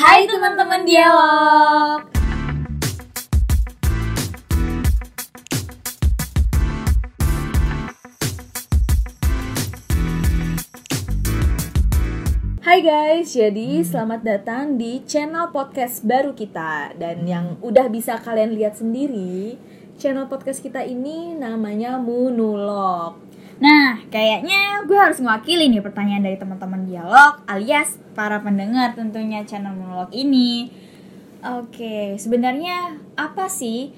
Hai teman-teman dialog. Hai guys, jadi selamat datang di channel podcast baru kita Dan yang udah bisa kalian lihat sendiri Channel podcast kita ini namanya Monolog Nah, kayaknya gue harus ngewakili nih pertanyaan dari teman-teman dialog alias para pendengar tentunya channel monolog ini. Oke, sebenarnya apa sih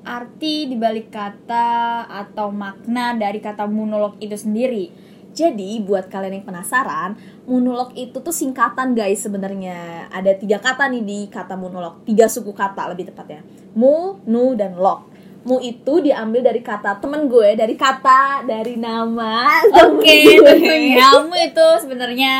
arti dibalik kata atau makna dari kata monolog itu sendiri? Jadi buat kalian yang penasaran Monolog itu tuh singkatan guys sebenarnya Ada tiga kata nih di kata monolog Tiga suku kata lebih tepatnya Mu, nu, dan log Mu itu diambil dari kata temen gue Dari kata, dari nama Oke, kamu itu sebenarnya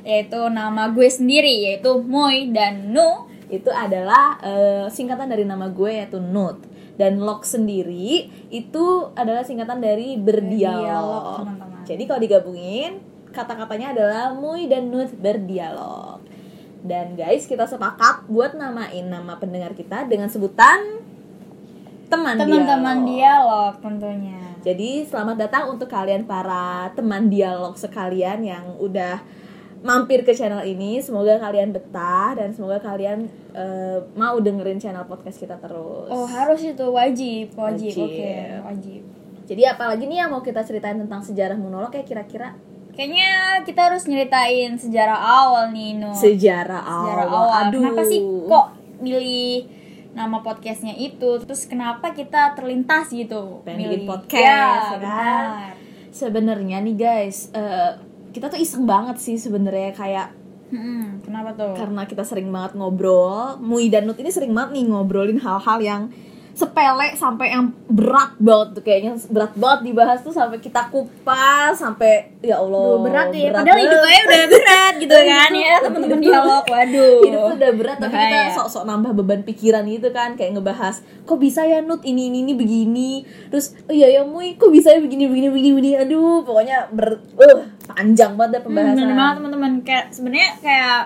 yaitu nama gue sendiri yaitu Moy dan Nu itu adalah eh, singkatan dari nama gue yaitu Nut dan log sendiri itu adalah singkatan dari Berdialog, berdialog. teman-teman. Jadi kalau digabungin kata-katanya adalah Muy dan Nut berdialog. Dan guys kita sepakat buat namain nama pendengar kita dengan sebutan teman teman-teman dialog. dialog tentunya. Jadi selamat datang untuk kalian para teman dialog sekalian yang udah mampir ke channel ini. Semoga kalian betah dan semoga kalian eh, mau dengerin channel podcast kita terus. Oh harus itu wajib wajib, Wajib. oke wajib. Jadi apalagi nih yang mau kita ceritain tentang sejarah monolog ya kira-kira Kayaknya kita harus nyeritain sejarah awal nih No. sejarah awal. sejarah awal. Aduh. Kenapa sih kok milih nama podcastnya itu? Terus kenapa kita terlintas gitu? Pengen bikin podcast, ya, ya kan? benar. Sebenarnya nih guys, eh, kita tuh iseng banget sih sebenarnya kayak Mm-mm, kenapa tuh? karena kita sering banget ngobrol Mui dan Nut ini sering banget nih ngobrolin hal-hal yang sepele sampai yang berat banget tuh kayaknya berat banget dibahas tuh sampai kita kupas sampai ya Allah Duh, berat ya. berat Padahal hidup banget. aja udah berat gitu kan ya Hidup teman-teman dialog. Waduh. hidup tuh udah berat tapi kita Bahaya. sok-sok nambah beban pikiran gitu kan kayak ngebahas kok bisa ya Nut ini ini ini begini terus oh iya ya Mui kok bisa ya begini begini begini begini aduh pokoknya ber uh, panjang banget deh Hmm, pembahasan bener banget teman-teman kayak sebenarnya kayak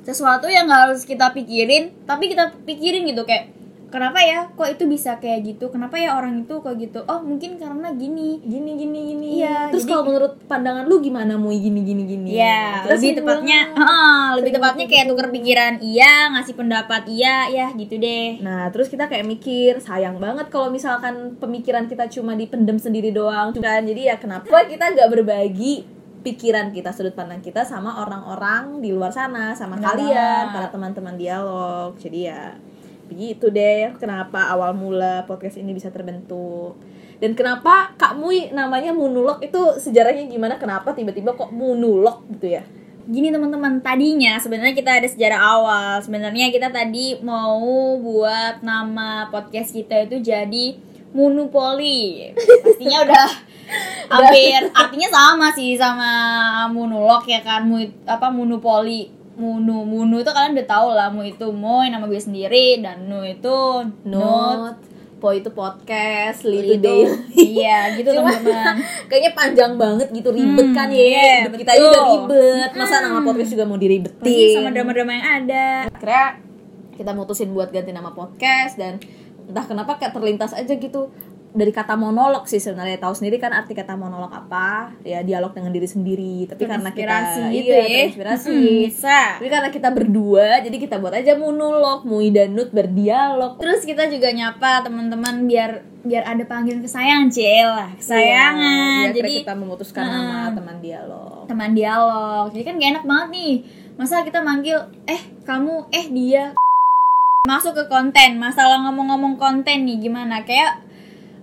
sesuatu yang nggak harus kita pikirin tapi kita pikirin gitu kayak kenapa ya? Kok itu bisa kayak gitu? Kenapa ya orang itu kok gitu? Oh mungkin karena gini. Gini gini gini. Iya, terus jadi- kalau menurut pandangan lu gimana Mui? Gini gini gini. Ya Terus lebih tepatnya heeh, lebih tepatnya kayak tuker pikiran iya ngasih pendapat iya ya gitu deh. Nah, terus kita kayak mikir, sayang banget kalau misalkan pemikiran kita cuma dipendem sendiri doang. Kan? Jadi ya kenapa kita nggak berbagi pikiran kita, sudut pandang kita sama orang-orang di luar sana, sama Benar kalian, para teman-teman dialog. Jadi ya begitu deh kenapa awal mula podcast ini bisa terbentuk. Dan kenapa Kak Mui namanya Munulok itu sejarahnya gimana? Kenapa tiba-tiba kok Munulok gitu ya? Gini teman-teman, tadinya sebenarnya kita ada sejarah awal. Sebenarnya kita tadi mau buat nama podcast kita itu jadi Monopoli. Pastinya udah hampir artinya sama sih sama monolog ya kan. Apa monopoli. Munu, munu itu kalian udah tahu lah, mu itu moy nama gue sendiri dan nu itu nut. Note, Po itu podcast, Li itu daily. iya gitu Cuma- teman-teman. kayaknya panjang banget gitu ribet Hmm, kan ya hidup kita aja udah ribet masa Hmm. nama podcast juga mau diribetin Apalagi sama drama-drama yang ada. akhirnya kita mutusin buat ganti nama podcast dan entah kenapa kayak terlintas aja gitu dari kata monolog sih sebenarnya tahu sendiri kan arti kata monolog apa ya dialog dengan diri sendiri tapi karena kita Terinspirasi gitu iya, ya. terinspirasi Mm, bisa. tapi karena kita berdua jadi kita buat aja monolog Mui dan Nut berdialog Terus kita juga nyapa teman-teman biar biar ada panggilan kesayangan Cil lah, kesayangan. Iya, Jadi kita memutuskan Mm. nama teman dialog teman dialog. Jadi kan gak enak banget nih. Masa kita manggil eh kamu eh dia masuk ke konten. Masalah ngomong-ngomong konten nih gimana? Kayak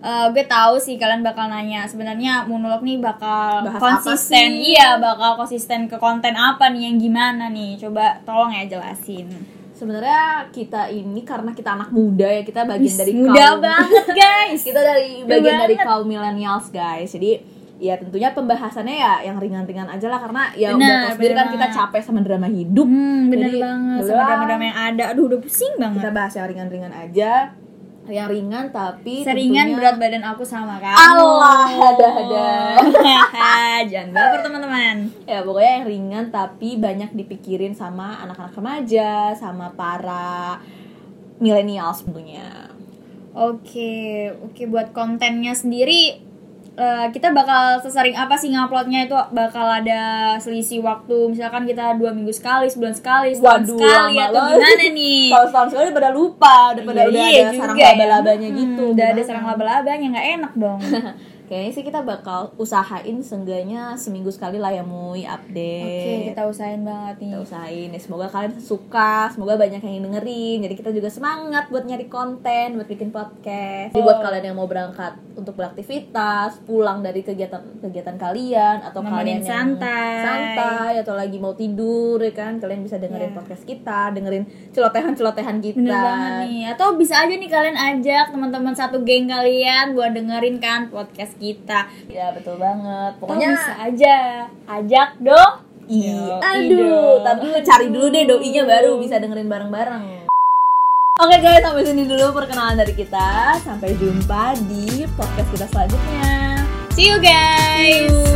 eh, gue tahu sih kalian bakal nanya. Sebenarnya monolog nih bakal Bahas konsisten. iya bakal konsisten ke konten apa nih yang gimana nih? Coba tolong ya jelasin. Sebenarnya kita ini karena kita anak muda ya kita bagian dari muda kaum banget guys. Kita dari bagian dari kaum millennials guys. Jadi ya tentunya pembahasannya ya yang ringan-ringan aja lah karena ya Benar, udah sendiri kan kita banget. capek sama drama hidup. Hmm, bener Jadi, banget. Sama drama-drama yang ada. Aduh, udah pusing banget. kita bahas yang ringan-ringan aja yang ringan tapi Seringan tentunya- berat badan aku sama kamu. Allah, ada-ada. Jangan baper teman-teman. ya pokoknya yang ringan tapi banyak dipikirin sama anak-anak remaja sama para milenial tentunya Oke, oke buat kontennya sendiri eh, kita bakal sesering apa sih nguploadnya itu bakal ada selisih waktu misalkan kita dua minggu sekali sebulan sekali setahun Waduh, sekali atau banget. gimana nih kalau setahun sekali pada lupa udah pada Iya, udah iya ada sarang juga ya. laba-labanya Hmm, gitu udah ada sarang laba-labanya nggak enak dong kayaknya sih kita bakal usahain seenggaknya seminggu sekali lah ya Mui oke update kita usahain banget nih. Kita usahain ya semoga kalian suka semoga banyak yang dengerin. Jadi kita juga semangat buat nyari konten buat bikin podcast. Jadi buat kalian yang mau berangkat untuk beraktivitas pulang dari kegiatan kegiatan kalian atau Nemenin kalian yang santai. santai atau lagi mau tidur ya kan kalian bisa dengerin Iya. podcast kita dengerin celotehan celotehan kita. Bener banget nih. Atau bisa aja nih kalian ajak teman-teman satu geng kalian Buat dengerin kan podcast kita ya betul banget pokoknya bisa aja Ajak dong Iya, Yo, aduh, tapi lu cari dulu deh doinya baru bisa dengerin bareng-bareng. Oke guys, sampai sini dulu perkenalan dari kita. Sampai jumpa di podcast kita selanjutnya. See you guys See you.